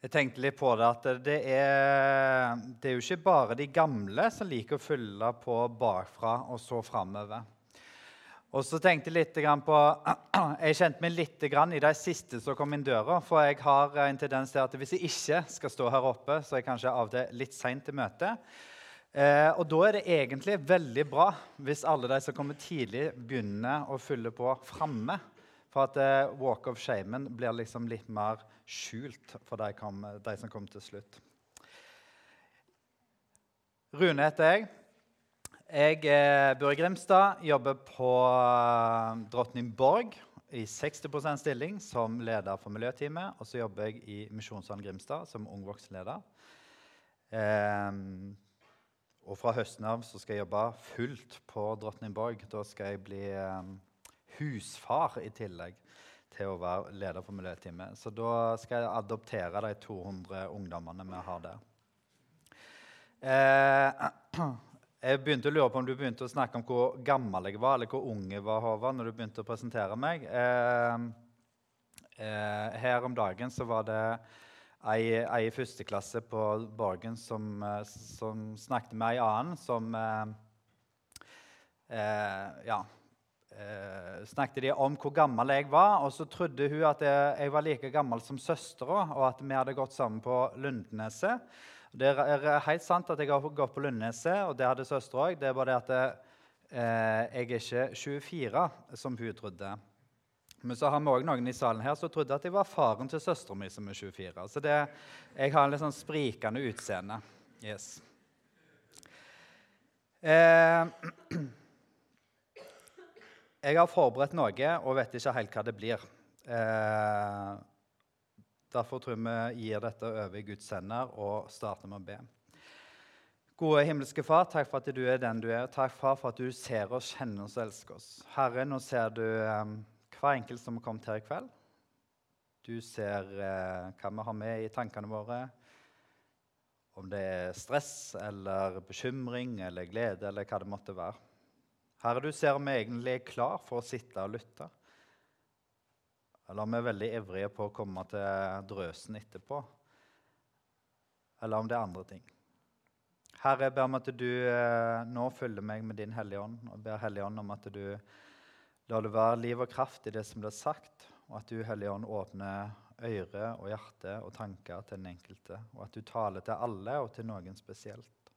Jeg tenkte litt på det at det er, det er jo ikke bare de gamle som liker å fylle på bakfra og så framover. Og så tenkte Jeg litt på, jeg kjente meg litt i de siste som kom inn døra. For jeg har en tendens til at hvis jeg ikke skal stå her oppe, så er jeg kanskje av det litt seint til møtet. Eh, og da er det egentlig veldig bra hvis alle de som kommer tidlig, begynner å fylle på framme. For at eh, walk of shamen blir liksom litt mer skjult for de, kom, de som kommer til slutt. Rune heter jeg. Jeg eh, bor i Grimstad, jobber på eh, Drottningborg i 60% stilling som leder for miljøteamet. Og så jobber jeg i Misjonssand Grimstad som ung voksenleder. Eh, og fra høsten av skal jeg jobbe fullt på Drottningborg. Da skal jeg bli eh, husfar i tillegg til å være leder for miljøteamet. Så da skal jeg adoptere de 200 ungdommene vi har der. Eh, jeg begynte å lure på om du begynte å snakke om hvor gammel jeg var, eller hvor ung jeg var, Håvard, når du begynte å presentere meg. Eh, eh, her om dagen så var det ei, ei i første klasse på Borgen som, eh, som snakket med ei annen som eh, eh, Ja snakket de om hvor gammel jeg var. Og så trodde hun at jeg var like gammel som søstera, og at vi hadde gått sammen på Lundneset. Det er helt sant at jeg har gått på Lundneset, og det hadde søstera òg. Det er bare det at eh, jeg er ikke 24, som hun trodde. Men så har vi òg noen i salen her som trodde at jeg var faren til søstera mi, som er 24. Så det, jeg har en litt sånn sprikende utseende. Yes. Eh, Jeg har forberedt noe og vet ikke helt hva det blir. Eh, derfor tror jeg vi gir dette over i Guds hender og starter med å be. Gode himmelske Far, takk for at du er den du er. Takk far, for at du ser oss, kjenner oss og elsker oss. Herre, nå ser du eh, hver enkelt som har kommet her i kveld. Du ser eh, hva vi har med i tankene våre. Om det er stress eller bekymring eller glede eller hva det måtte være. Herre, du ser om vi egentlig er klar for å sitte og lytte. Eller om vi er veldig ivrige på å komme til drøsen etterpå. Eller om det er andre ting. Herre, jeg ber om at du eh, nå følger meg med din Hellige Ånd. Og ber Hellige Ånd om at du lar det være liv og kraft i det som blir sagt. Og at du, Hellige Ånd, åpner øre og hjerte og tanker til den enkelte. Og at du taler til alle og til noen spesielt.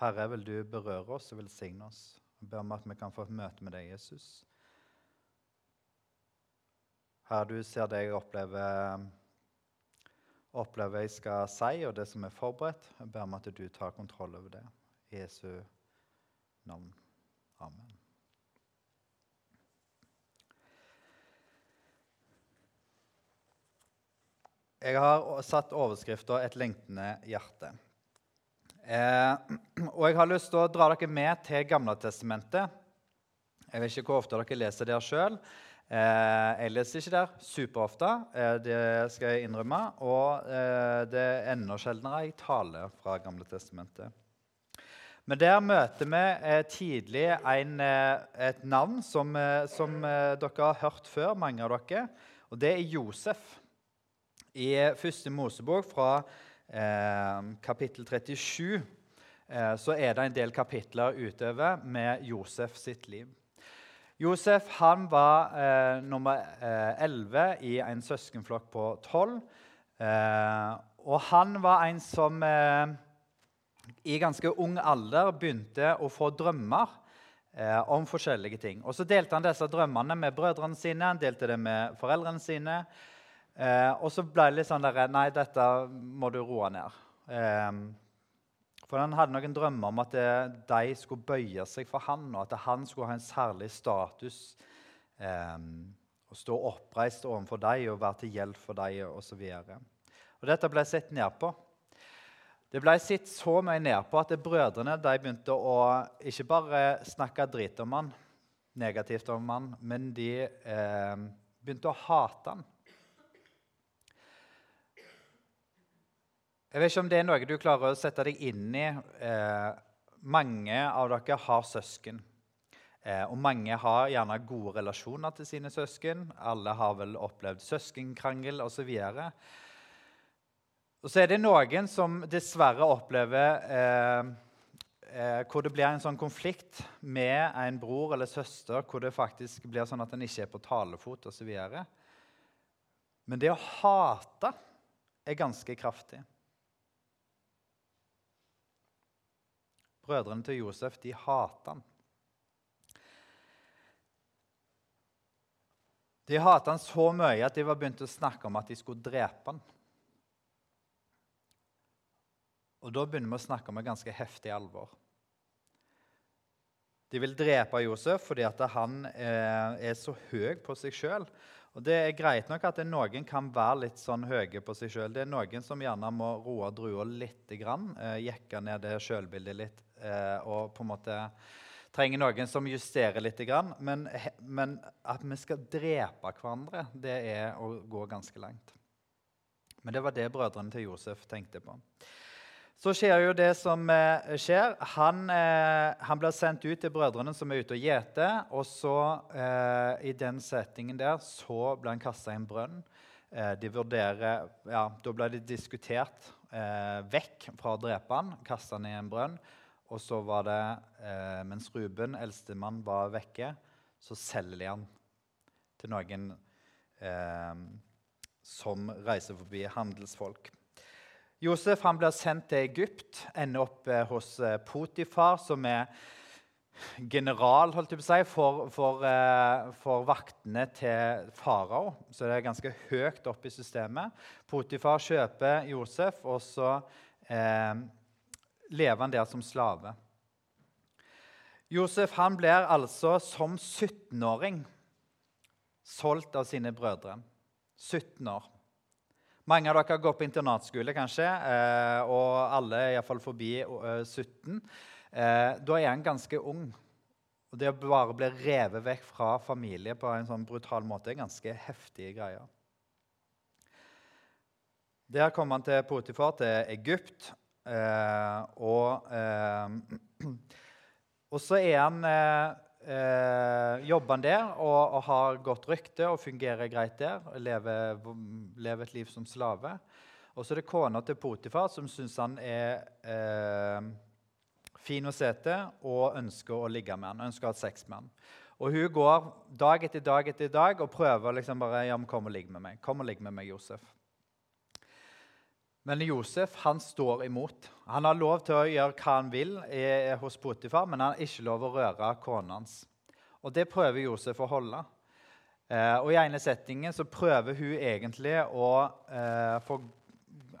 Herre, vil du berøre oss og velsigne oss. Jeg ber om at vi kan få et møte med deg, Jesus. Her du ser det jeg opplever, opplever jeg skal si, og det som er forberedt. Jeg ber om at du tar kontroll over det. I Jesu navn. Amen. Jeg har satt overskrifta 'Et lengtende hjerte'. Eh, og jeg har lyst til å dra dere med til Gamle Testamentet. Jeg vet ikke hvor ofte dere leser der sjøl. Eh, jeg leser ikke der superofte, eh, det skal jeg innrømme. Og eh, det er enda sjeldnere jeg taler fra Gamle Testamentet. Men der møter vi eh, tidlig en, eh, et navn som, som dere har hørt før, mange av dere. Og det er Josef. I første Mosebok fra kapittel 37 eh, så er det en del kapitler utover med Josef sitt liv. Josef han var eh, nummer 11 eh, i en søskenflokk på 12. Eh, og han var en som eh, i ganske ung alder begynte å få drømmer om forskjellige ting. Og Så delte han disse drømmene med brødrene sine, han delte det med foreldrene sine. Eh, og så ble det litt sånn der, Nei, dette må du roe ned. Eh, for han hadde noen drømmer om at det, de skulle bøye seg for han, og at han skulle ha en særlig status. Eh, og stå oppreist overfor dem og være til hjelp for dem osv. Dette ble sett ned på. Det ble sett så mye ned på at brødrene de begynte å ikke bare snakke drit om han, negativt om han, men de eh, begynte å hate han. Jeg vet ikke om det er noe du klarer å sette deg inn i. Eh, mange av dere har søsken. Eh, og mange har gjerne gode relasjoner til sine søsken. Alle har vel opplevd søskenkrangel osv. Og så er det noen som dessverre opplever eh, eh, hvor det blir en sånn konflikt med en bror eller søster hvor det faktisk blir sånn at en ikke er på talefot osv. Men det å hate er ganske kraftig. Brødrene til Josef de hata han. De hata han så mye at de var begynt å snakke om at de skulle drepe han. Og Da begynner vi å snakke om et ganske heftig alvor. De vil drepe Josef fordi han eh, er så høy på seg sjøl. Det er greit nok at noen kan være litt sånn høye på seg sjøl. Det er noen som gjerne må roe drua litt, grann, eh, jekke ned det sjølbildet litt eh, og på en måte trenger noen som justerer litt. Grann. Men, men at vi skal drepe hverandre, det er å gå ganske langt. Men det var det brødrene til Josef tenkte på. Så skjer jo det som eh, skjer. Han, eh, han, blir sendt ut til brødrene som er ute og gjeter. Og så, eh, i den settingen der, så blir han kasta i en brønn. Eh, de vurderer, ja, Da ble det diskutert eh, vekk fra å drepe han, kaste han i en brønn. Og så var det, eh, mens Ruben, eldstemann, var vekke, så selger de han til noen som reiser forbi handelsfolk. Josef han blir sendt til Egypt, ender opp eh, hos eh, Potifar, som er general holdt jeg på å si, for, for, eh, for vaktene til farao. Så det er ganske høyt opp i systemet. Potifar kjøper Josef, og så eh, lever han der som slave. Josef han blir altså som 17-åring solgt av sine brødre. 17 år. Mange av dere gått på internatskole, kanskje, eh, og alle er iallfall forbi 17. Eh, eh, da er en ganske ung. Og det å bare bli revet vekk fra familie på en sånn brutal måte er ganske heftige greier. Der kom han til Potifar, til Egypt. og, og så er han eh, jobber han der og, og, har godt rykte og fungerer greit der. Lever, lever et liv som slave. Og så er det kona til Potifar som syns han er eh, fin å se til og ønsker å ligge med han, ønsker å ha sex med han. Og hun går dag etter dag etter dag og prøver liksom bare ja, men 'Kom og ligg med meg.' Kom og ligg med meg, Josef. Men Josef han står imot. Han har lov til å gjøre hva han vil hos Potifar, men han har ikke lov å røre kona hans. Og Det prøver Josef å holde. Eh, og I ene settingen så prøver hun egentlig å eh, få,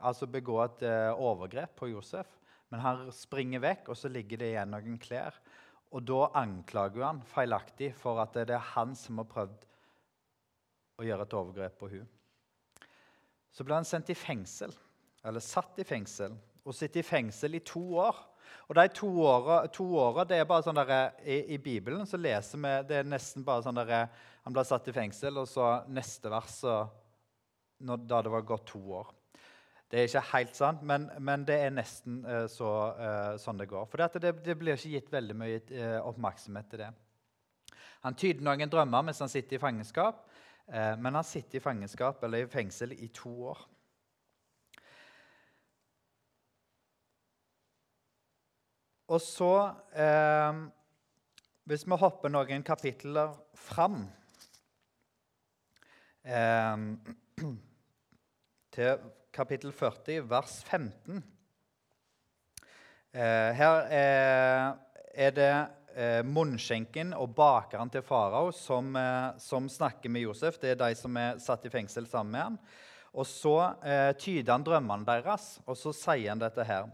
altså begå et eh, overgrep på Josef. Men han springer vekk, og så ligger det igjen noen klær. Og Da anklager hun han feilaktig for at det er han som har prøvd å gjøre et overgrep på hun. Så blir han sendt i fengsel eller satt i fengsel, og sitter i fengsel i to år. Og de to åra, to åra det er bare sånn der, i, i, Bibelen så leser vi det er nesten bare sånn der, Han ble satt i fengsel, og så neste vers når, da det var gått to år. Det er ikke helt sant, men, men det er nesten uh, så, sånn det går. For det, det, blir ikke gitt veldig mye oppmerksomhet til det. Han tyder noen drømmer mens han sitter i fangenskap, men han sitter i fangenskap eller i fengsel i to år. Og så eh, Hvis vi hopper noen kapitler fram eh, til kapittel 40, vers 15 eh, Her er det eh, munnskjenken og bakeren til farao som, eh, som, snakker med Josef. Det er de som er satt i fengsel sammen med han. Og så eh, tyder han drømmene deres, og så sier han dette her.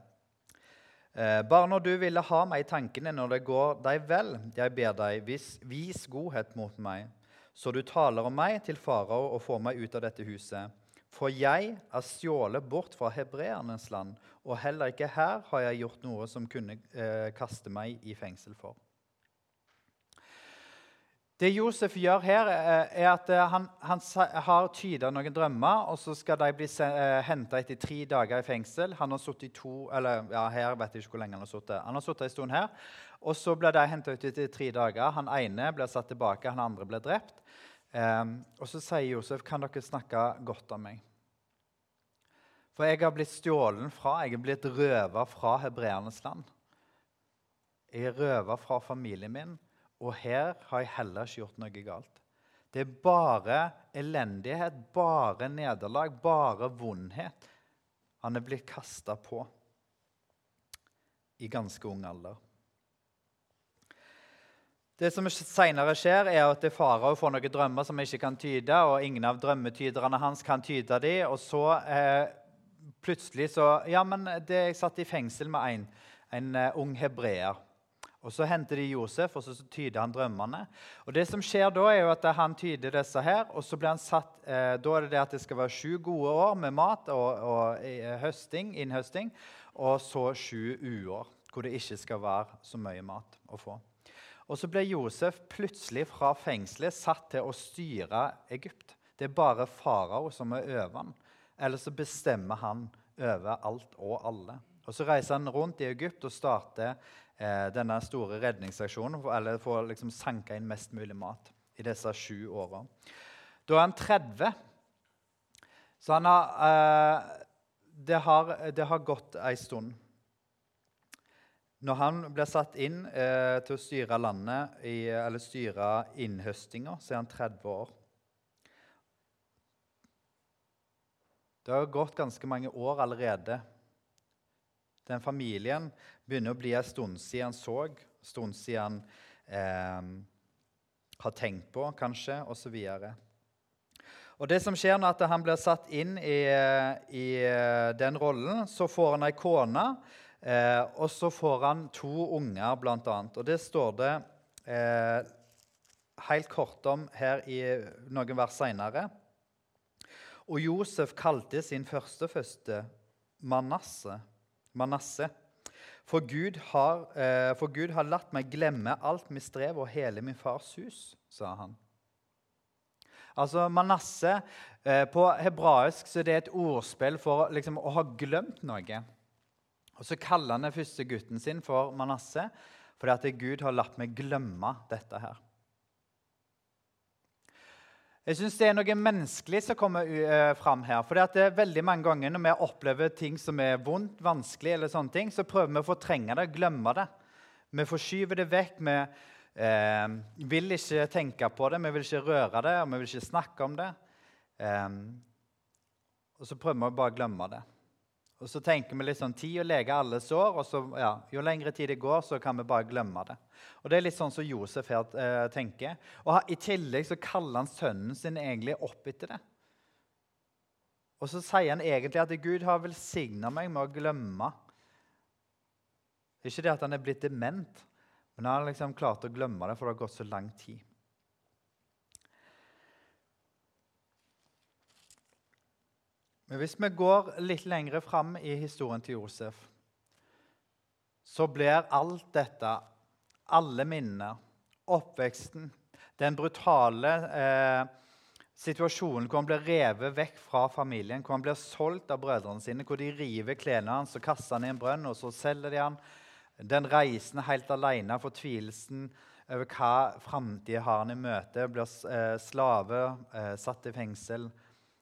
Eh, bare når du ville ha meg i tankene når det går deg vel, jeg ber deg, vis, vis godhet mot meg, så du taler om meg til farao og får meg ut av dette huset. For jeg er stjålet bort fra hebreernes land, og heller ikke her har jeg gjort noe som kunne eh, kaste meg i fengsel for. Det Josef gjør her, eh, er at eh, han, han har tyda noen drømmer, og så skal de bli eh, henta etter tre dager i fengsel. Han har sittet i to eller ja, her vet jeg ikke hvor lenge Han har sittet. Han har sittet en stund her. Og så blir de henta ut etter tre dager. Han ene blir satt tilbake, han andre blir drept. Um, og så sier Josef, 'Kan dere snakke godt om meg?' For jeg har blitt stjålen fra, jeg er blitt røva fra hebreernes land. Jeg er røva fra familien min, og her har jeg heller ikke gjort noe galt. Det er bare elendighet, bare nederlag, bare vondhet han er blitt kasta på i ganske ung alder. Det som senere skjer, er at farao får noen drømmer som han ikke kan tyde, og ingen av drømmetyderne hans kan tyde dem. Og så eh, plutselig så Ja, men det, jeg satt i fengsel med en, en uh, ung hebreer. Og Så henter de Josef, og så, tyder han drømmene. Og det som skjer Da er jo at han tyder disse her, og så blir han satt, eh, da er det det at det skal være sju gode år med mat og, og eh, høsting, innhøsting, og så sju uår hvor det ikke skal være så mye mat å få. Og så blir Josef plutselig fra fengselet satt til å styre Egypt. Det er bare farao som er over han. Eller så bestemmer han over alt og alle. Og Så reiser han rundt i Egypt og starter eh, denne store redningsaksjonen eller for å liksom sanke inn mest mulig mat i disse sju åra. Da er han 30. Så han har, eh, det, har, det har gått ei stund. Når han blir satt inn eh, til å styre landet, i, eller styre innhøstinga, så er han 30 år. Det har gått ganske mange år allerede. Den familien begynner å bli en stund siden han så, en stund siden han eh, har tenkt på, kanskje, osv. Og det som skjer når han blir satt inn i, i den rollen, så får han ei kone Eh, og så får han to unger, bl.a. Og det står det eh, helt kort om her i noen vers seinere. Og Josef kalte sin første første Manasse. Manasse. For Gud, har, eh, for Gud har latt meg glemme alt mitt strev og hele min fars hus, sa han. Altså Manasse eh, På hebraisk så er det et ordspill for liksom, å ha glemt noe. Og Så kaller han den første gutten sin for Manasseh, fordi at Gud har latt meg glemme dette her. Jeg synes Det er noe menneskelig som kommer uh, fram her. For det er veldig mange ganger Når vi opplever ting som er vondt, vanskelig, eller sånne ting, så prøver vi å fortrenge det, glemme det. Vi forskyver det vekk. Vi eh, vil ikke tenke på det, vi vil ikke røre det, og vi vil ikke snakke om det. Eh, og så prøver vi å bare glemme det. Og så tenker vi litt sånn tid å lege alle sår. og så, ja, Jo lengre tid det går, så kan vi bare glemme det. Og Det er litt sånn som Josef her eh, tenker. Og I tillegg så kaller han sønnen sin egentlig opp etter det. Og så sier han egentlig at Gud har velsigna meg med å glemme. Ikke det at han er blitt dement, men han har liksom klart å glemme det, for det har gått så lang tid. Men hvis vi går litt lenger fram i historien til Josef, så blir alt dette, alle minnene, oppveksten, den brutale eh, situasjonen hvor han blir revet vekk fra familien, hvor han blir solgt av brødrene sine, hvor de river klærne hans og kaster han i en brønn, og så selger de han. Den reisen helt alene, fortvilelsen over hva framtida har han i møte, blir eh, slave, eh, satt i fengsel.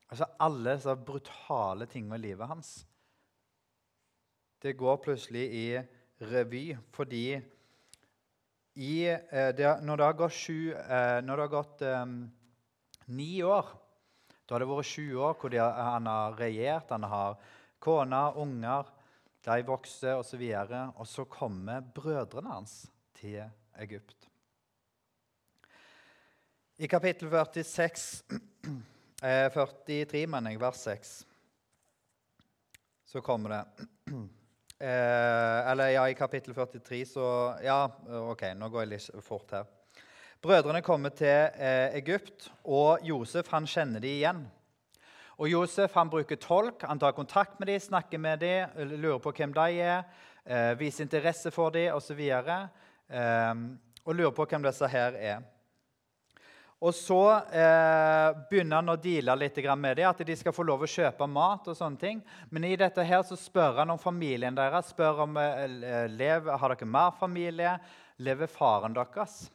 Altså Alle så brutale tingene i livet hans. Det går plutselig i revy fordi i, eh, det, når, det har sju, eh, når det har gått um, ni år Da har det vært sju år hvor de, han har regjert, han har kone, unger, de vokser osv. Og, så og så kommer brødrene hans til Egypt. I kapittel 46 43, eh, mener jeg, vers 6. Så kommer det eh, Eller ja, i kapittel 43 så Ja, OK, nå går jeg litt fort her. Brødrene kommer til eh, Egypt, og Josef han kjenner de igjen. Og Josef han bruker tolk, han tar kontakt med de, snakker med de, lurer på hvem de er, eh, viser interesse for de, osv. Eh, og lurer på hvem disse her er. Og så eh, begynner han å deale litt med dem, at de skal få lov å kjøpe mat. og sånne ting. Men i dette her så spør han om familien deres. spør om eh, lever, Har dere mer familie. Lever faren deres?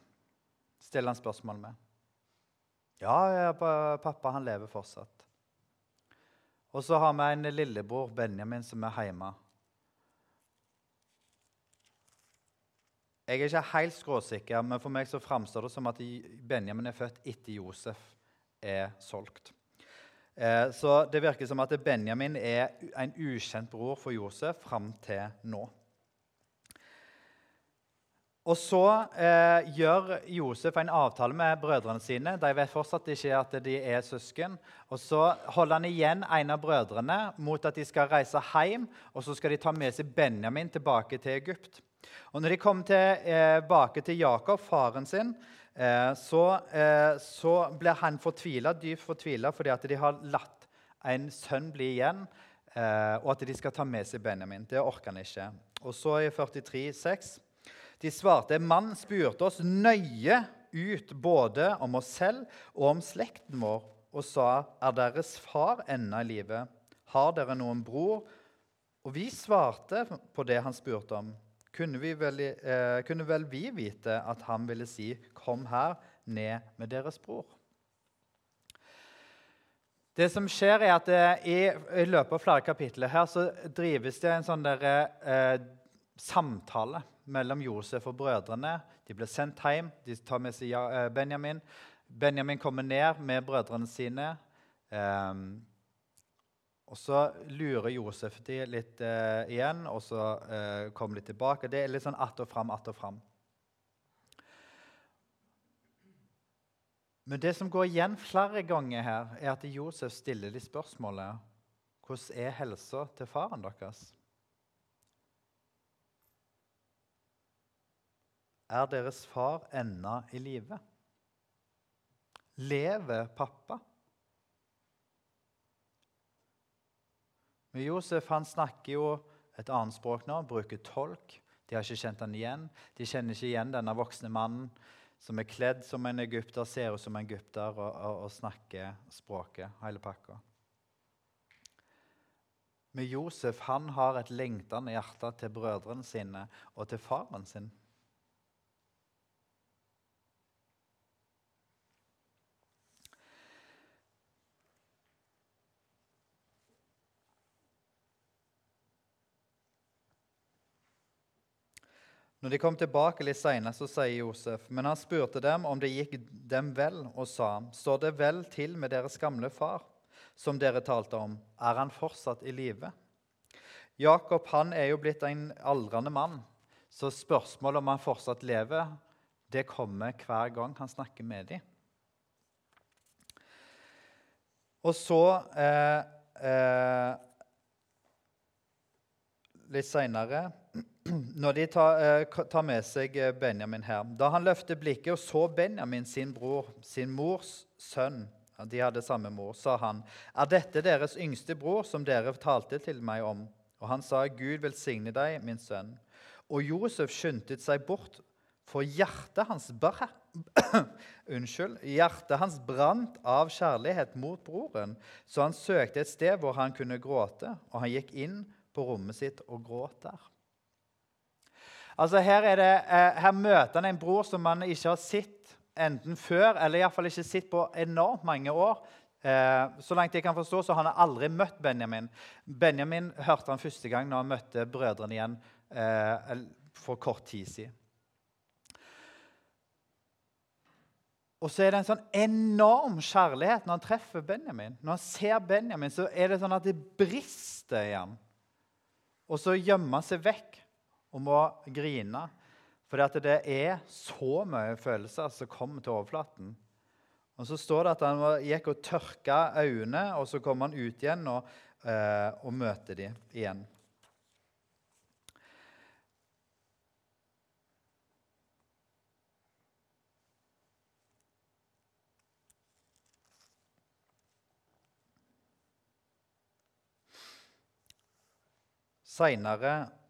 Stiller han spørsmål med. Ja pappa han lever fortsatt. Og så har vi en lillebror, Benjamin, som er hjemme. Jeg er ikke helt skråsikker, men for meg så framstår det som at Benjamin er født etter Josef er solgt. Eh, så det virker som at Benjamin er en ukjent bror for Josef fram til nå. Og så eh, gjør Josef en avtale med brødrene sine. De vet fortsatt ikke at de er søsken. Og Så holder han igjen en av brødrene mot at de skal reise hjem. Og så skal de ta med seg Benjamin tilbake til Egypt. Og når de kom tilbake til Jakob, faren sin, eh, så, eh, så ble han fortvila, dypt fortvila fordi at de har latt en sønn bli igjen, eh, og at de skal ta med seg Benjamin. Det orker han ikke. Og så i 43, 43,6 de svarte, mann spurte oss nøye ut både om oss selv og om slekten vår, og sa, er deres far ennå i live? Har dere noen bror? Og vi svarte på det han spurte om. Kunne, vel, eh, kunne vel vi vite at han ville si, kom her ned med deres bror? Det som skjer er at eh, i, i, løpet av flere kapitler her så drives det en sånn der, eh, samtale mellom Josef og brødrene. De blir sendt hjem. De tar med seg eh, Benjamin. Benjamin kommer ned med brødrene sine. Um, og Så lurer Josef de litt eh, igjen, og så eh, kommer de tilbake. Det er litt sånn att og fram, att og fram. Men det som går igjen flere ganger her, er at Josef stiller de spørsmålet hvordan er helsa til faren deres? Er deres far ennå i live? Lever pappa? Men Josef han snakker jo et annet språk nå, bruker tolk. De har ikke kjent han igjen. De kjenner ikke igjen denne voksne mannen som er kledd som en egypter, ser ut som en egypter og, og, og snakker språket, hele pakka. Men Josef han har et lengtende hjerte til brødrene sine og til faren sin. Når de kom tilbake litt senere, så sier Josef, men han spurte dem om det gikk dem vel, og sa, står det vel til med deres gamle far, som dere talte om, er han fortsatt i live? Jakob han er jo blitt en aldrende mann, så spørsmålet om han fortsatt lever, det kommer hver gang han snakker med dem. Og så eh, eh, Litt seinere når de tar, eh, tar, med seg eh, Benjamin her Da han løftet blikket og så Benjamin, sin bror, sin mors sønn De hadde samme mor, sa han, 'Er dette deres yngste bror, som dere talte til meg om?' Og han sa, 'Gud velsigne deg, min sønn.' Og Josef skyndte seg bort, for hjertet hans Unnskyld, hjertet hans brant av kjærlighet mot broren, så han søkte et sted hvor han kunne gråte, og han gikk inn på rommet sitt og gråt der. Altså her, det, eh, her, møter han en bror som han ikke har sett enten før eller iallfall ikke sett på enormt mange år. Eh, så langt jeg kan forstå, så har han aldri møtt Benjamin. Benjamin hørte han første gang når han møtte brødrene igjen eh, for kort tid siden. Og så er det en sånn enorm kjærlighet når han treffer Benjamin. Når han ser Benjamin, så er det sånn at det brister i ham. Og så gjemmer han seg vekk og må grine. For det er så mye følelser som kommer til overflaten. Og Så står det at han gikk og tørka øynene, og så kom han ut igjen og, eh, og møter dem igjen. Seinere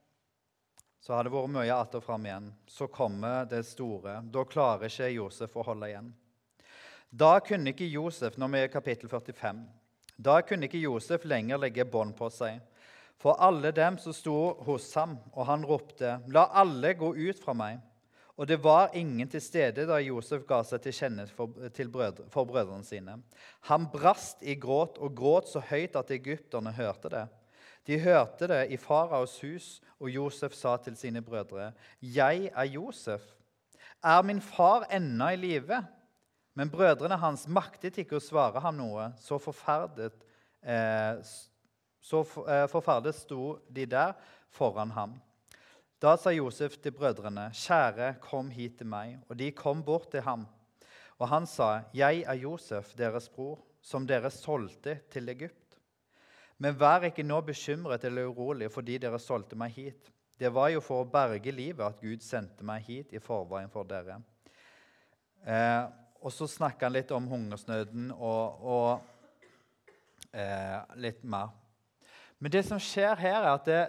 så har det vært mye att og fram igjen. Så kommer det store. Da klarer ikke Josef å holde igjen. Da kunne ikke Josef når vi er i kapittel 45, da kunne ikke Josef lenger legge bånd på seg. For alle dem som sto hos ham, og han ropte, 'La alle gå ut fra meg.' Og det var ingen til stede da Josef ga seg til kjenne for, brødre, for brødrene sine. Han brast i gråt og gråt så høyt at egypterne hørte det. De hørte det i faraos hus, og Josef sa til sine brødre.: Jeg er Josef. Er min far ennå i live? Men brødrene hans maktet ikke å svare ham noe. Så forferdet, eh, så eh, forferdet sto de der foran ham. Da sa Josef til brødrene, 'Kjære, kom hit til meg.' Og de kom bort til ham. Og han sa, 'Jeg er Josef, deres bror, som dere solgte til Egypt.' Men vær ikke nå bekymret eller urolig fordi dere solgte meg hit. Det var jo for å berge livet at Gud sendte meg hit i forveien for dere. Eh, og så snakker han litt om hungersnøden og, og eh, litt mer. Men det som skjer her, er at det,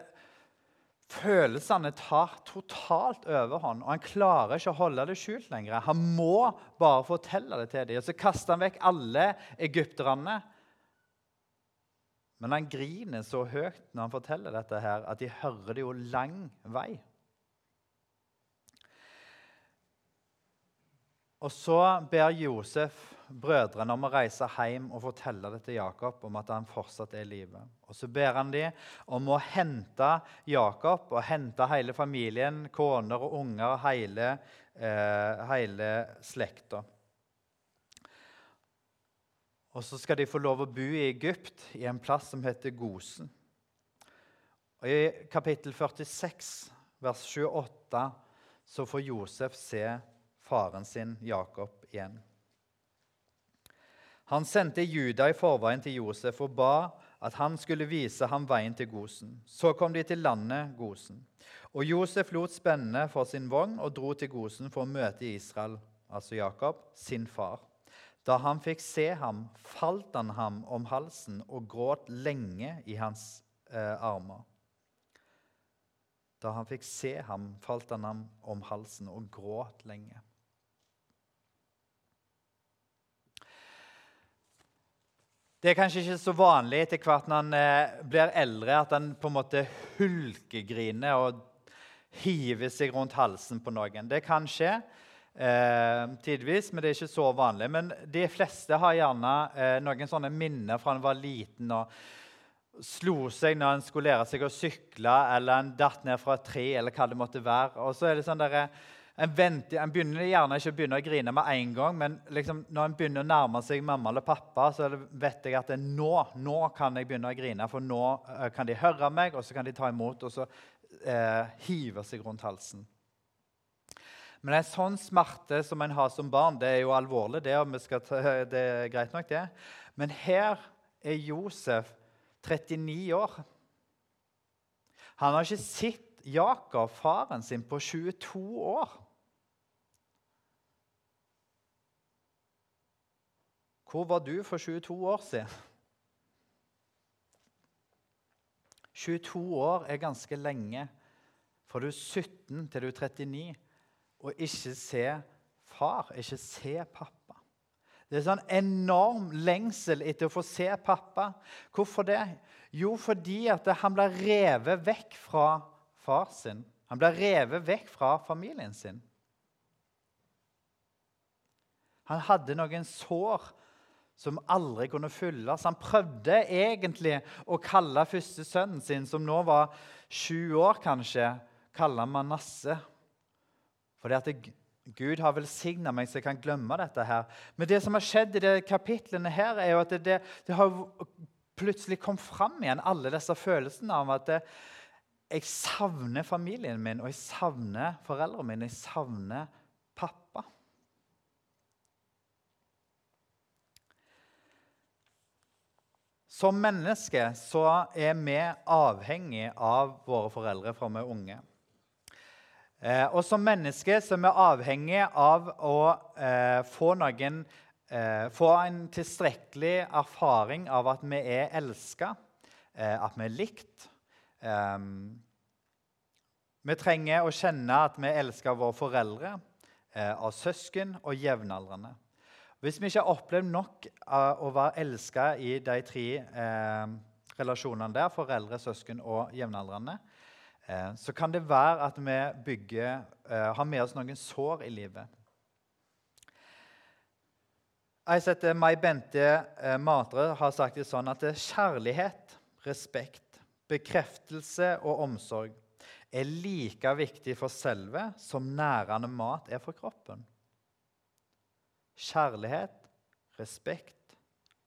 Følelsene tar totalt overhånd, og han klarer ikke å holde det skjult lenger. Han må bare fortelle det til dem. Og så kaster han vekk alle egypterne. Men han griner så høyt når han forteller dette, her, at de hører det jo lang vei. Og så ber Josef brødrene om å reise hjem og fortelle det til Jakob om at han fortsatt er i live. Og så ber han dem om å hente Jakob og hente hele familien, koner og unger, hele, eh, hele slekta. Og så skal de få lov å bo i Egypt, i en plass som heter Gosen. Og I kapittel 46, vers 28, så får Josef se faren sin Jakob igjen. Han sendte Juda i forveien til Josef og ba at han skulle vise ham veien til Gosen. Så kom de til landet Gosen. Og Josef lot spenne for sin vogn og dro til Gosen for å møte Israel, altså Jakob, sin far. Da han fikk se ham, falt han ham om halsen og gråt lenge i hans eh, armer. Da han fikk se ham, falt han ham om halsen og gråt lenge. Det er kanskje ikke så vanlig etter hvert når han eh, blir eldre, at han på en måte hulkegriner og hiver seg rundt halsen på noen. Det kan skje eh, tidvis, men det er ikke så vanlig. Men de fleste har gjerne eh, noen sånne minner fra han var liten og slo seg når han skulle lære seg å sykle, eller han datt ned fra et tre, eller hva det måtte være. Og så er det sånn der, en, venter, en, begynner gjerne ikke å begynne å grine med en gang, men liksom når en begynner å nærme seg mamma eller pappa, så vet jeg at nå, nå kan jeg begynne å grine, for nå uh, kan de høre meg, og så kan de ta imot, og så eh, hive seg rundt halsen. Men en sånn smerte som en har som barn, det er jo alvorlig, det, ta, det er greit nok, det. Men her er Josef 39 år. Han har ikke sett Jakob, faren sin, på 22 år. Hvor var du for 22 år siden? 22 år er ganske lenge fra du er 17 til du er 39 og ikke se far, ikke se pappa. Det er sånn enorm lengsel etter å få se pappa. Hvorfor det? Jo, fordi at han ble revet vekk fra far sin. Han ble revet vekk fra familien sin. Han hadde noen sår som aldri kunne fylles. Han prøvde egentlig å kalle første sønnen sin, som nå var sju år kanskje, kalle Manasse. Fordi at Gud har velsigna meg så jeg kan glemme dette. her. Men det som har skjedd i de kapitlene her, er jo at det, det har plutselig kommet fram igjen, alle disse følelsene av at det, jeg savner familien min, og jeg savner foreldrene mine. Jeg savner pappa. Som mennesker så er vi avhengig av våre foreldre fra vi er unge. Eh, og som mennesker som er avhengig av å eh, få, noen, eh, få en tilstrekkelig erfaring av at vi er elska, eh, at vi er likt. Eh, vi trenger å kjenne at vi elsker våre foreldre, eh, av søsken og jevnaldrende. Hvis vi ikke har opplevd nok av å være elska i de tre eh, relasjonene der, foreldre, søsken og jevnaldrende, eh, så kan det være at vi bygger, eh, har med oss noen sår i livet. Jeg setter Mai Bente eh, Matre har sagt det sånn at kjærlighet, respekt, bekreftelse og omsorg er like viktig for selve som nærende mat er for kroppen. Kjærlighet, respekt,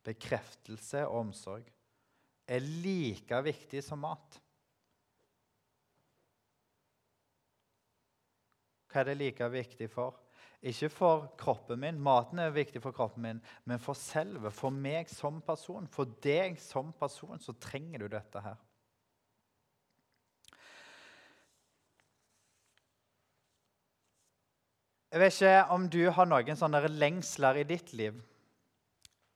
bekreftelse og omsorg er like viktig som mat. Hva er det like viktig for? Ikke for kroppen min, maten er viktig for kroppen min, men for selve, for meg som person. For deg som person så trenger du dette her. Jeg vet ikke om du har noen sånne lengsler i ditt liv.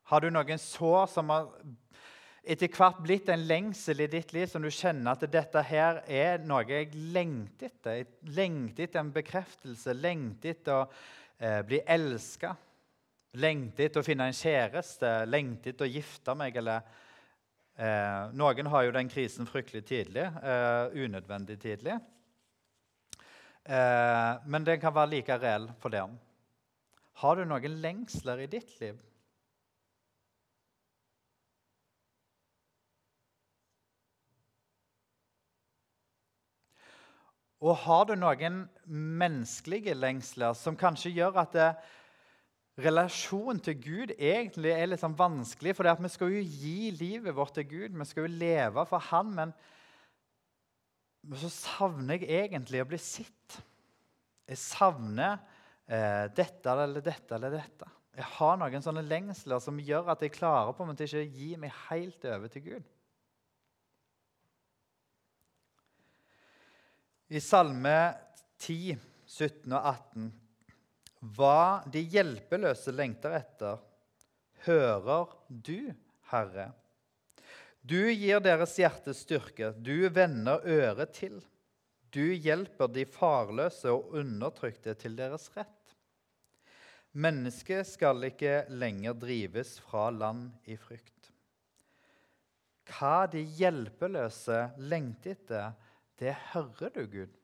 Har du noen sår som har etter hvert blitt en lengsel i ditt liv, som du kjenner at dette her er noe jeg lengter etter? Jeg lengter etter en bekreftelse, lengter etter å eh, bli elska. Lengter etter å finne en kjæreste, lengter etter å gifte meg. eller eh, Noen har jo den krisen fryktelig tidlig, eh, unødvendig tidlig. Eh, men den kan være like reell for dem. Har du noen lengsler i ditt liv? Og har du noen menneskelige lengsler som kanskje gjør at det, relasjonen til Gud egentlig er litt sånn vanskelig? For vi skal jo gi livet vårt til Gud, vi skal jo leve for Han. Men, men så savner jeg egentlig å bli sett. Jeg savner eh, dette eller dette eller dette. Jeg har noen sånne lengsler som gjør at jeg klarer på en måte ikke å gi meg helt over til Gud. I Salme 10, 17 og 18.: Hva de hjelpeløse lengter etter, hører du, Herre. Du gir deres hjerte styrke, du vender øret til. Du hjelper de farløse og undertrykte til deres rett. Mennesket skal ikke lenger drives fra land i frykt. Hva de hjelpeløse lengter etter, det hører du, Gud.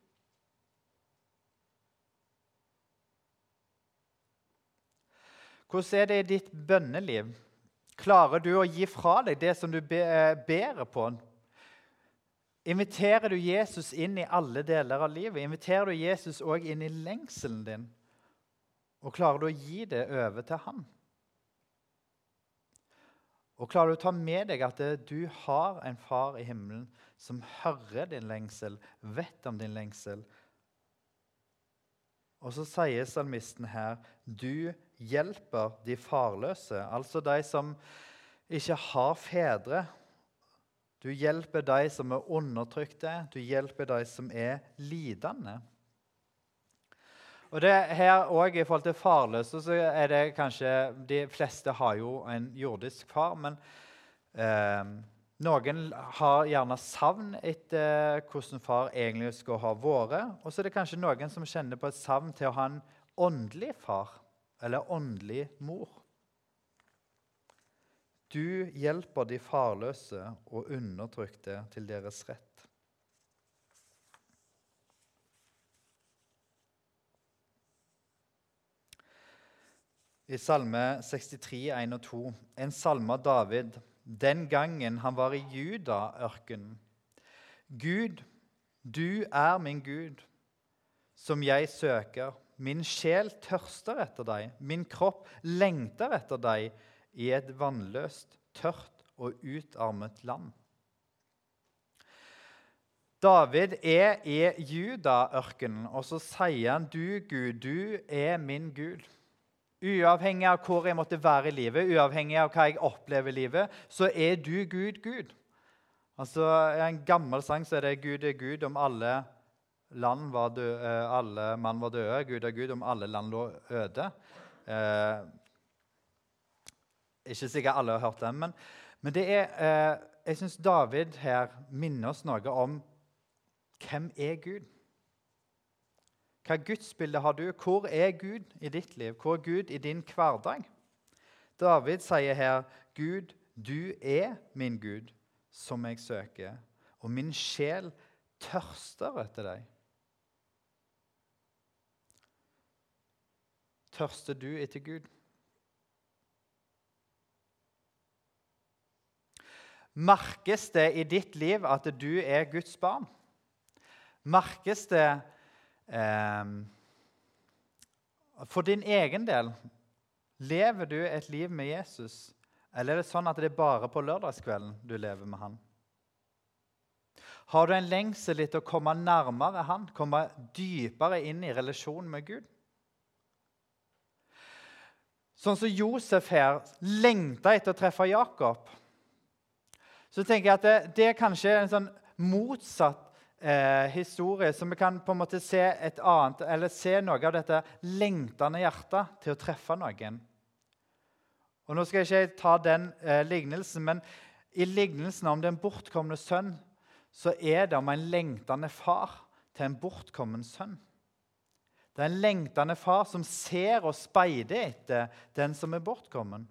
Hvordan er det i ditt bønneliv? Klarer du å gi fra deg det som du ber bærer på? Inviterer du Jesus inn i alle deler av livet? Inviterer du Jesus òg inn i lengselen din? Og klarer du å gi det over til ham? Og klarer du å ta med deg at du har en far i himmelen som hører din lengsel, vet om din lengsel. Og så sier salmisten her du hjelper de farløse, altså de som ikke har fedre. Du hjelper de som er undertrykte, du hjelper de som er lidende. Og det her også, I forhold til farløse så er det kanskje De fleste har jo en jordisk far, men eh, noen har gjerne savn etter hvordan far egentlig skulle ha vært. Og så er det kanskje noen som kjenner på et savn til å ha en åndelig far eller åndelig mor. Du hjelper de farløse og undertrykte til deres rett. I Salme 63, 1 og 2, en salme av David den gangen han var i Juda-ørkenen. Gud, du er min Gud, som jeg søker. Min sjel tørster etter deg, min kropp lengter etter deg i et vannløst, tørt og utarmet land. David er i Juda-ørkenen, og så sier han, 'Du, Gud, du er min Gud'. Uavhengig av hvor jeg måtte være i livet, uavhengig av hva jeg opplever i livet, så er du Gud Gud. Altså, I en gammel sang så er det 'Gud er Gud om alle land var døde, eh, alle mann var døde'. 'Gud er Gud om alle land lå øde'. Eh, ikke sikkert alle har hørt den, men, men det er, eh, jeg syns David her minner oss noe om hvem er Gud hva gudsbilde har du? Hvor er Gud i ditt liv? Hvor er Gud i din hverdag? David sier her, 'Gud, du er min Gud, som jeg søker.' Og min sjel tørster etter deg. Tørster du etter Gud? Merkes det i ditt liv at du er Guds barn? Merkes det for din egen del? Lever du et liv med Jesus, eller er det sånn at det er bare på lørdagskvelden du lever med han? Har du en lengsel etter å komme nærmere han, komme dypere inn i relasjonen med Gud? Sånn som Josef her lengta etter å treffe Jakob så tenker jeg at det, det er kanskje en sånn motsatt eh, historie, som vi kan på en måte se et annet, eller se noe av dette lengtende hjertet til å treffe noen. Og Nå skal jeg ikke ta den eh, lignelsen, men i lignelsen om den bortkomne sønn så er det om en lengtende far til en bortkommen sønn. Det er en lengtende far som ser og speider etter den som er bortkommen.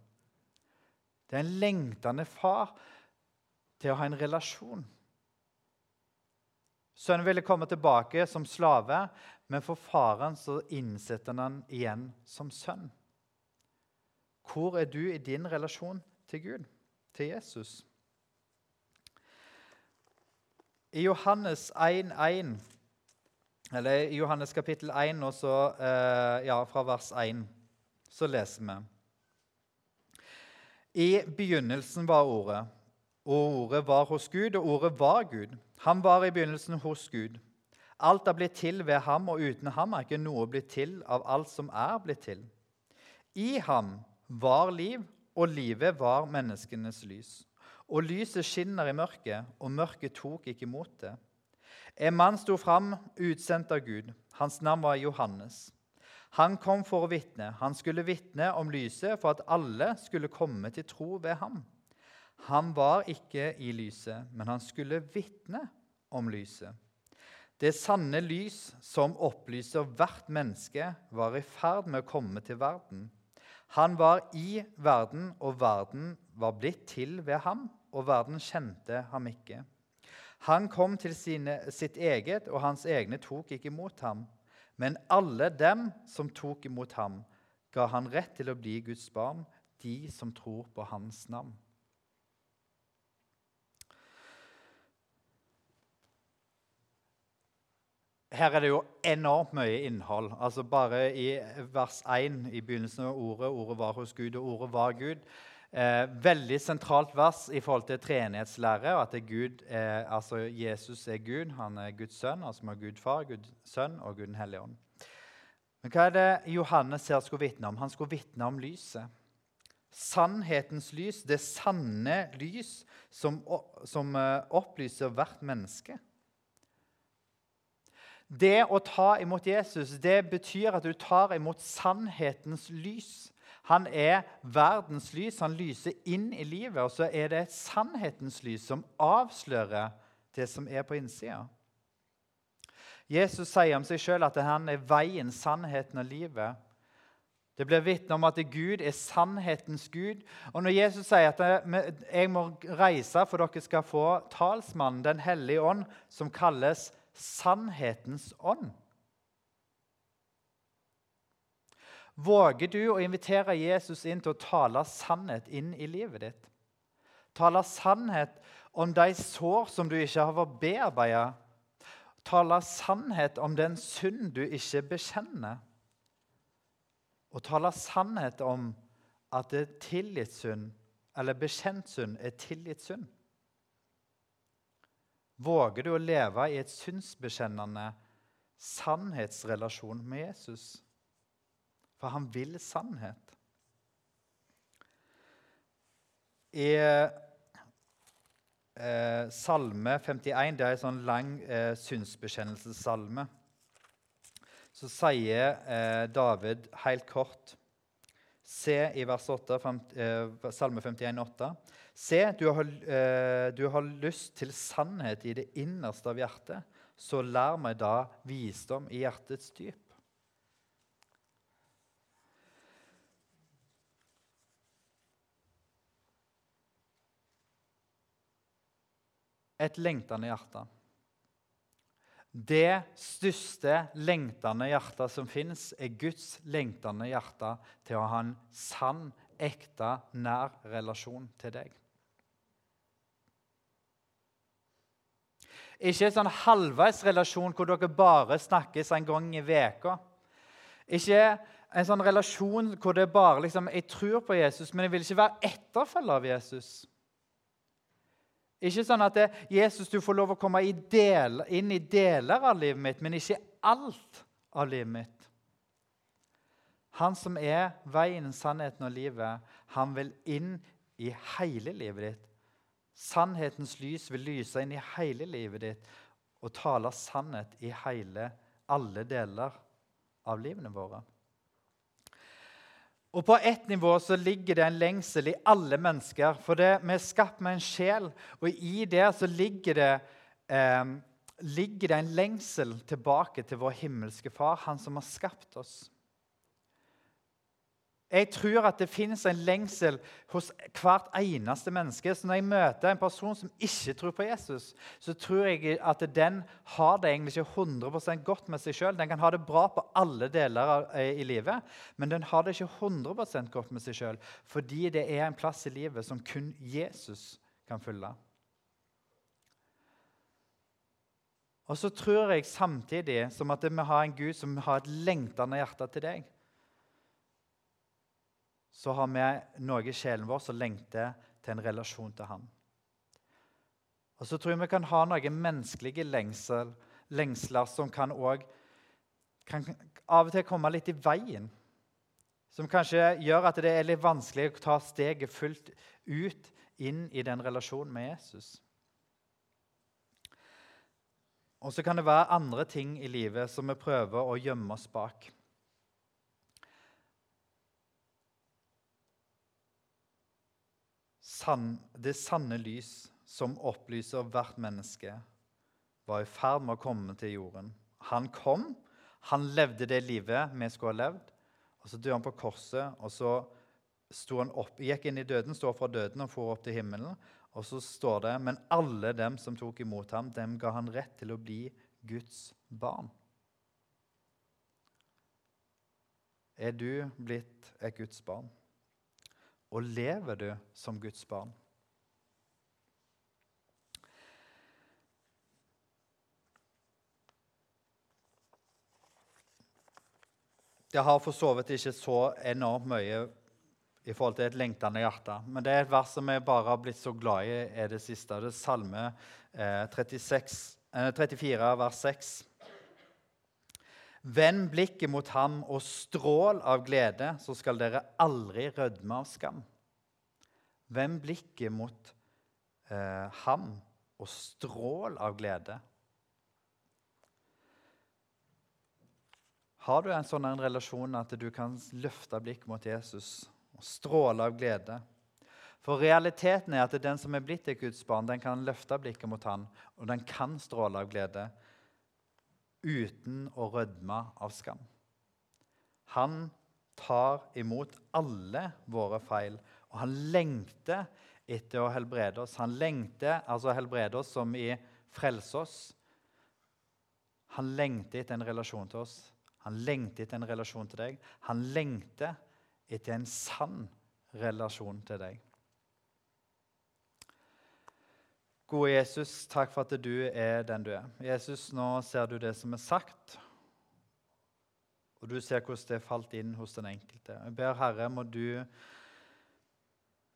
Det er en lengtende far til å ha en relasjon. Sønnen ville komme tilbake som slave, men for faren så innsetter han igjen som sønn. Hvor er du i din relasjon til Gud, til Jesus? I Johannes 1, 1, eller i Johannes kapittel 1, også, eh, ja, fra vers 1, så leser vi I begynnelsen var Ordet, og ordet var hos Gud, og ordet var Gud. Han var i begynnelsen hos Gud. Alt er blitt til ved ham, og uten ham er ikke noe blitt til av alt som er blitt til. I ham var liv, og livet var menneskenes lys. Og lyset skinner i mørket, og mørket tok ikke imot det. En mann sto fram, utsendt av Gud. Hans navn var Johannes. Han kom for å vitne. Han skulle vitne om lyset for at alle skulle komme til tro ved ham. Han var ikke i lyset, men han skulle vitne om lyset. Det sanne lys som opplyser hvert menneske, var i ferd med å komme til verden. Han var i verden, og verden var blitt til ved ham, og verden kjente ham ikke. Han kom til sine, sitt eget, og hans egne tok ikke imot ham. Men alle dem som tok imot ham, ga han rett til å bli Guds barn, de som tror på hans navn. Her er det jo enormt mye innhold. Altså Bare i vers 1 i begynnelsen av ordet 'Ordet var hos Gud', og 'ordet var Gud'. Eh, veldig sentralt vers i forhold til treenighetslære. At Gud eh, altså Jesus er Gud. Han er Guds sønn, altså er Gud far, Gud sønn og Gud den hellige ånd. Men hva er det Johannes her skulle vitne om? Han skulle vitne om lyset. Sannhetens lys, det sanne lys som, som eh, opplyser hvert menneske. Det å ta imot Jesus det betyr at du tar imot sannhetens lys. Han er verdens lys. Han lyser inn i livet. Og så er det sannhetens lys som avslører det som er på innsida. Jesus sier om seg sjøl at han er veien, sannheten og livet. Det blir vitne om at Gud er sannhetens Gud. Og når Jesus sier at jeg må reise for dere skal få talsmannen, Den hellige ånd, som kalles sannhetens ånd. Våger du å invitere Jesus inn til å tale sannhet inn i livet ditt? Tale sannhet om de sår som du ikke har bearbeida. Tale sannhet om den synd du ikke bekjenner. Og tale sannhet om at det er tillitssynd, eller bekjent synd, er tillitssynd. Våger du å leve i et synsbekjennende sannhetsrelasjon med Jesus? For han vil sannhet. I eh, Salme 51, det er en sånn lang eh, synsbekjennelsessalme, så sier eh, David helt kort Se i vers 8, eh, Salme 51, 8. Se, du har, eh, du har lyst til sannhet i det innerste av hjertet. Så lær meg da visdom i hjertets dyp. Et lengtende hjerte. Det største lengtende hjertet som fins, er Guds lengtende hjerte til å ha en sann, ekte, nær relasjon til deg. Ikke en sånn halvveis relasjon hvor dere bare snakkes en gang i veka. Ikke en sånn relasjon hvor det bare liksom, Jeg tror på Jesus, men jeg vil ikke være etterfølger av Jesus. Ikke sånn at det, Jesus, du får lov å komme del, inn i deler av livet mitt, men ikke alt av livet mitt. Han som er veien, sannheten og livet, han vil inn i hele livet ditt. Sannhetens lys vil lyse inn i hele livet ditt og tale sannhet i hele, alle deler av livene våre. Og På ett nivå så ligger det en lengsel i alle mennesker. For det, vi er skapt med en sjel, og i det så ligger det, eh, ligger det en lengsel tilbake til vår himmelske Far, Han som har skapt oss. Jeg tror at det finnes en lengsel hos hvert eneste menneske. Så når jeg møter en person som ikke tror på Jesus, så tror jeg at den har det egentlig ikke 100% godt med seg sjøl. Den kan ha det bra på alle deler eh, i livet, men den har det ikke 100% godt med seg sjøl fordi det er en plass i livet som kun Jesus kan fylle. Og så tror jeg samtidig som at vi har en Gud som har et lengtende hjerte til deg så har vi noe i sjelen vår som lengter til en relasjon til Han. Og så tror jeg vi kan ha noen menneskelige lengsel, lengsler som kan, òg kan av og til komme litt i veien. Som kanskje gjør at det er litt vanskelig å ta steget fullt ut inn i den relasjonen med Jesus. Og så kan det være andre ting i livet som vi prøver å gjemme oss bak. sann, det sanne lys som opplyser hvert menneske, var i ferd med å komme til jorden. Han kom, han levde det livet vi skulle ha levd. og Så døde han på korset, og så opp, gikk inn i døden, sto fra døden og for opp til himmelen. Og så står det Men alle dem som tok imot ham, dem ga han rett til å bli Guds barn. Er du blitt et Guds barn? Og lever du som Guds barn? Jeg har for så vidt ikke så enormt mye i forhold til et lengtende hjerte. Men det er et vers som jeg bare har blitt så glad i, er det siste. Det er Salme 36, eh, 34, eh, vers 6. Vend blikket mot ham og strål av glede, så skal dere aldri rødme av skam. Vend blikket mot eh, ham og strål av glede. Har du en sånn en relasjon at du kan løfte blikket mot Jesus og stråle av glede? For realiteten er at den som er blitt et Guds barn, den kan løfte blikket mot han, og den kan stråle av glede uten å rødme av skam. Han tar imot alle våre feil, og han lengter etter å helbrede oss. Han lengter altså helbrede oss som i frelse oss. Han lengter etter en relasjon til oss. Han lengter etter en relasjon til deg. Han lengter etter en sann relasjon til deg. Gode Jesus, takk for at du er den du er. Jesus, nå ser du det som er sagt, og du ser hvordan det falt inn hos den enkelte. Jeg ber Herre, må du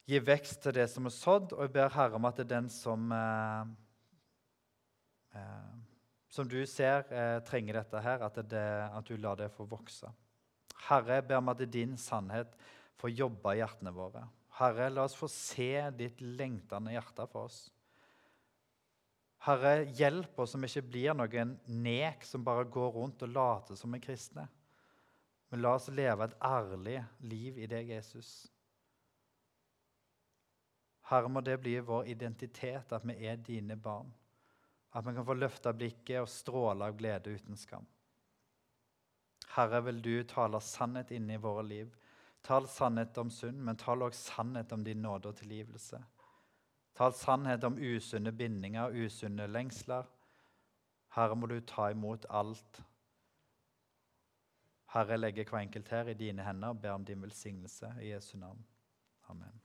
gi vekst til det som er sådd, og jeg ber Herre om at det er den som eh, eh, som du ser eh, trenger dette her, at, det, at, du lar det få vokse. Herre, jeg ber om at din sannhet får jobbe i hjertene våre. Herre, la oss få se ditt lengtende hjerte for oss. Herre, hjelp oss som ikke blir noen nek som bare går rundt og later som er kristne. Men la oss leve et ærlig liv i deg, Jesus. Herre, må det bli vår identitet, at vi er dine barn. At vi kan få løfta blikket og stråle av glede uten skam. Herre, vil du tale sannhet inn i våre liv. Tal sannhet om synd, men tal også sannhet om din nåde og tilgivelse. Tal sannhet om usunne bindinger, usunne lengsler. Herre, må du ta imot alt. Herre, legger hver enkelt her i dine hender og ber om din velsignelse i Jesu navn. Amen.